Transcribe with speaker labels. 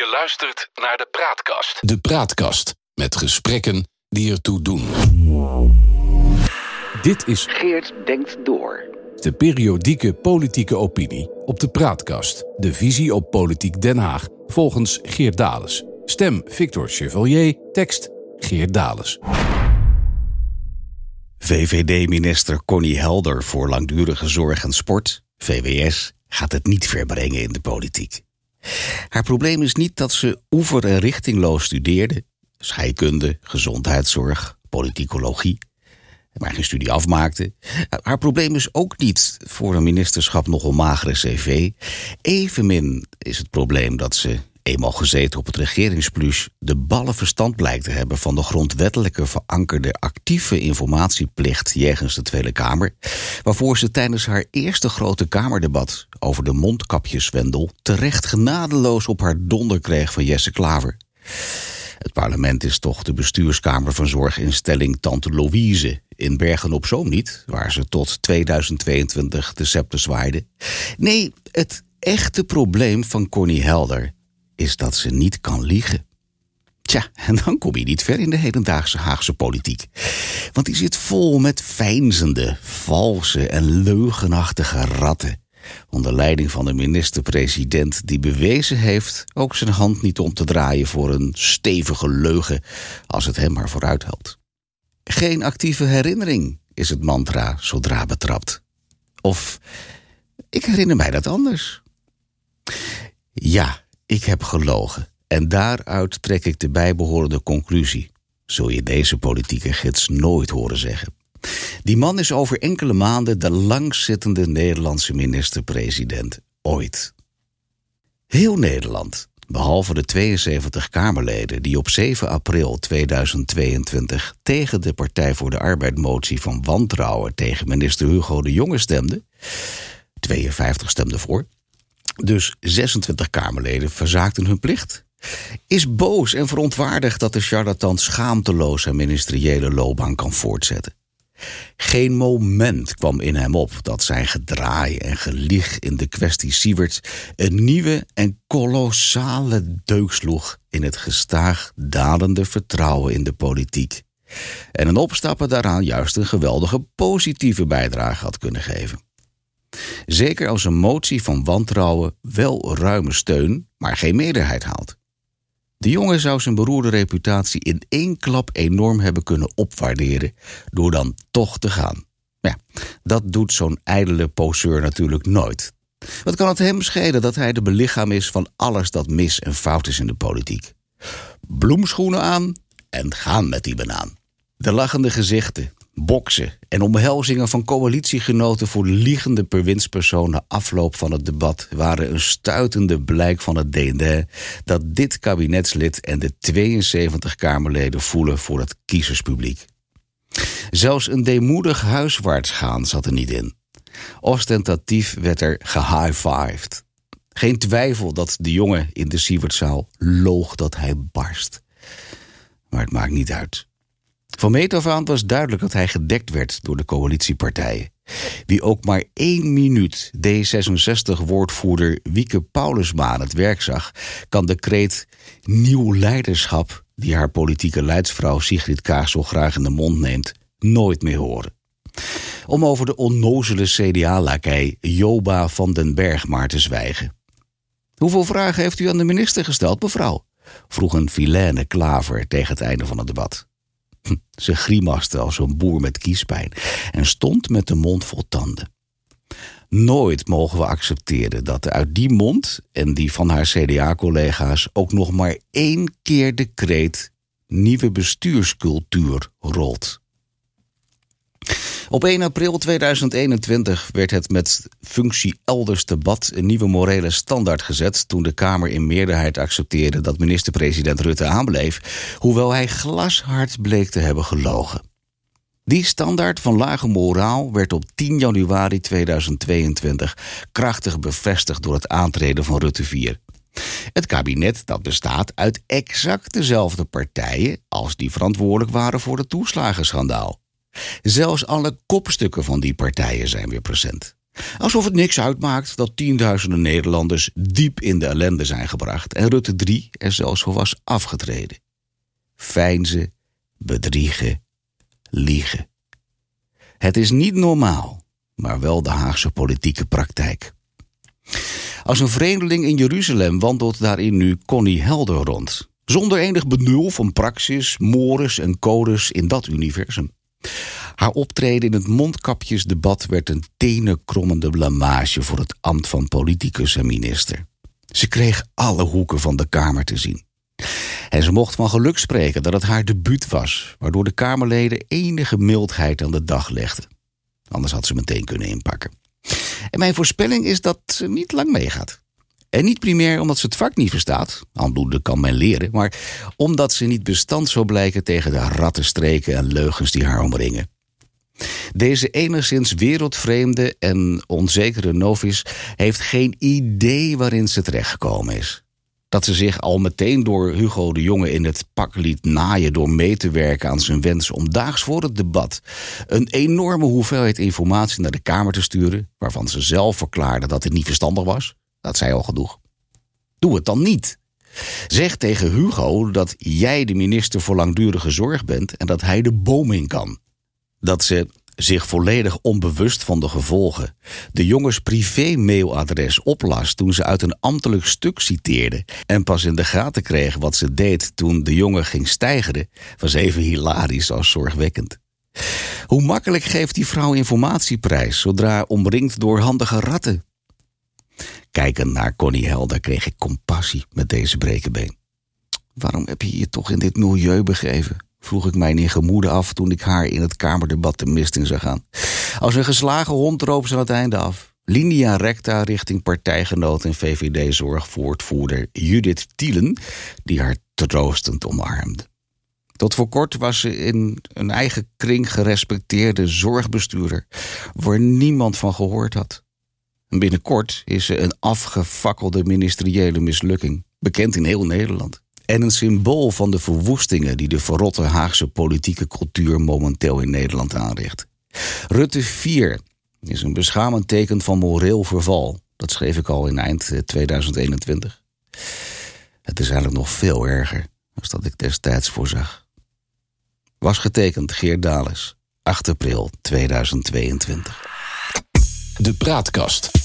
Speaker 1: Je luistert naar de Praatkast.
Speaker 2: De Praatkast met gesprekken die ertoe doen. Dit is
Speaker 3: Geert denkt door.
Speaker 2: de periodieke politieke opinie op de Praatkast. De visie op politiek Den Haag volgens Geert Dales. Stem Victor Chevalier, tekst Geert Dales.
Speaker 4: VVD-minister Connie Helder voor langdurige zorg en sport, VWS, gaat het niet verbrengen in de politiek. Haar probleem is niet dat ze oever- en richtingloos studeerde, scheikunde, gezondheidszorg, politicologie, maar geen studie afmaakte. Haar probleem is ook niet voor een ministerschap nogal magere cv. Evenmin is het probleem dat ze, eenmaal gezeten op het regeringspluche, de ballenverstand blijkt te hebben van de grondwettelijke verankerde actieve informatieplicht jegens de Tweede Kamer, waarvoor ze tijdens haar eerste grote Kamerdebat over de mondkapjeswendel terecht genadeloos op haar donder kreeg van Jesse Klaver. Het parlement is toch de bestuurskamer van zorginstelling Tante Louise in Bergen op Zoom niet, waar ze tot 2022 de scepter zwaaide. Nee, het echte probleem van Connie Helder is dat ze niet kan liegen. Tja, en dan kom je niet ver in de hedendaagse Haagse politiek. Want die zit vol met veinzende, valse en leugenachtige ratten. Onder leiding van de minister-president die bewezen heeft ook zijn hand niet om te draaien voor een stevige leugen als het hem maar vooruit helpt. Geen actieve herinnering is het mantra zodra betrapt. Of ik herinner mij dat anders. Ja, ik heb gelogen. En daaruit trek ik de bijbehorende conclusie. Zul je deze politieke gids nooit horen zeggen. Die man is over enkele maanden de langzittende Nederlandse minister-president ooit. Heel Nederland, behalve de 72 Kamerleden die op 7 april 2022 tegen de Partij voor de Arbeid motie van wantrouwen tegen minister Hugo de Jonge stemden, 52 stemden voor, dus 26 Kamerleden verzaakten hun plicht. Is boos en verontwaardigd dat de charlatan schaamteloos zijn ministeriële loopbaan kan voortzetten. Geen moment kwam in hem op dat zijn gedraai en gelieg in de kwestie Siewert een nieuwe en kolossale deuk sloeg in het gestaag dalende vertrouwen in de politiek. En een opstappen daaraan juist een geweldige positieve bijdrage had kunnen geven. Zeker als een motie van wantrouwen wel ruime steun, maar geen meerderheid haalt. De jongen zou zijn beroerde reputatie in één klap enorm hebben kunnen opwaarderen door dan toch te gaan. Ja, dat doet zo'n ijdele poseur natuurlijk nooit. Wat kan het hem schelen dat hij de belichaam is van alles dat mis en fout is in de politiek? Bloemschoenen aan en gaan met die banaan. De lachende gezichten, boksen en omhelzingen van coalitiegenoten voor liegende bewindspersonen na afloop van het debat waren een stuitende blijk van het DND dat dit kabinetslid en de 72 Kamerleden voelen voor het kiezerspubliek. Zelfs een deemoedig huiswaarts gaan zat er niet in. Ostentatief werd er gehighfived. Geen twijfel dat de jongen in de Sievertzaal loog dat hij barst. Maar het maakt niet uit. Van meet af aan was duidelijk dat hij gedekt werd door de coalitiepartijen. Wie ook maar één minuut D66-woordvoerder Wieke Paulusma aan het werk zag, kan de kreet nieuw leiderschap, die haar politieke leidsvrouw Sigrid Kaag zo graag in de mond neemt, nooit meer horen. Om over de onnozele CDA-lakij Joba van den Berg maar te zwijgen. Hoeveel vragen heeft u aan de minister gesteld, mevrouw? vroeg een vilaine klaver tegen het einde van het debat. Hm, Ze grimaste als een boer met kiespijn en stond met de mond vol tanden. Nooit mogen we accepteren dat uit die mond en die van haar CDA-collega's ook nog maar één keer de kreet nieuwe bestuurscultuur rolt. Op 1 april 2021 werd het met functie elders debat een nieuwe morele standaard gezet toen de Kamer in meerderheid accepteerde dat minister-president Rutte aanbleef, hoewel hij glashard bleek te hebben gelogen. Die standaard van lage moraal werd op 10 januari 2022 krachtig bevestigd door het aantreden van Rutte 4. Het kabinet dat bestaat uit exact dezelfde partijen als die verantwoordelijk waren voor het toeslagenschandaal. Zelfs alle kopstukken van die partijen zijn weer present. Alsof het niks uitmaakt dat tienduizenden Nederlanders diep in de ellende zijn gebracht en Rutte 3 er zelfs voor was afgetreden. Fijnzen, bedriegen, liegen. Het is niet normaal, maar wel de Haagse politieke praktijk. Als een vreemdeling in Jeruzalem wandelt daarin nu Connie Helder rond. Zonder enig benul van praxis, mores en codes in dat universum. Haar optreden in het mondkapjesdebat werd een tenenkrommende blamage voor het ambt van politicus en minister. Ze kreeg alle hoeken van de Kamer te zien. En ze mocht van geluk spreken dat het haar debuut was, waardoor de Kamerleden enige mildheid aan de dag legden. Anders had ze meteen kunnen inpakken. En mijn voorspelling is dat ze niet lang meegaat. En niet primair omdat ze het vak niet verstaat, aandoende kan men leren, maar omdat ze niet bestand zou blijken tegen de rattenstreken en leugens die haar omringen. Deze enigszins wereldvreemde en onzekere novice heeft geen idee waarin ze terechtgekomen is. Dat ze zich al meteen door Hugo de Jonge in het pak liet naaien door mee te werken aan zijn wens om daags voor het debat een enorme hoeveelheid informatie naar de Kamer te sturen, waarvan ze zelf verklaarde dat het niet verstandig was, dat zei al genoeg. Doe het dan niet. Zeg tegen Hugo dat jij de minister voor langdurige zorg bent en dat hij de boom in kan. Dat ze zich volledig onbewust van de gevolgen de jongens privé-mailadres oplas toen ze uit een ambtelijk stuk citeerde en pas in de gaten kreeg wat ze deed toen de jongen ging stijgeren, was even hilarisch als zorgwekkend. Hoe makkelijk geeft die vrouw informatieprijs zodra omringd door handige ratten? Kijkend naar Connie Helder kreeg ik compassie met deze brekenbeen. Waarom heb je je toch in dit milieu begeven? Vroeg ik mij in gemoede af toen ik haar in het kamerdebat de mist in zag gaan. Als een geslagen hond roop ze aan het einde af. Linea recta richting partijgenoot en VVD-zorgvoortvoerder Judith Tielen, die haar troostend omarmde. Tot voor kort was ze in een eigen kring gerespecteerde zorgbestuurder, waar niemand van gehoord had. En binnenkort is ze een afgefakkelde ministeriële mislukking, bekend in heel Nederland. En een symbool van de verwoestingen die de verrotte Haagse politieke cultuur momenteel in Nederland aanricht. Rutte 4 is een beschamend teken van moreel verval. Dat schreef ik al in eind 2021. Eh, Het is eigenlijk nog veel erger dan dat ik destijds voorzag. Was getekend Geert Dales, 8 april 2022.
Speaker 2: De Praatkast.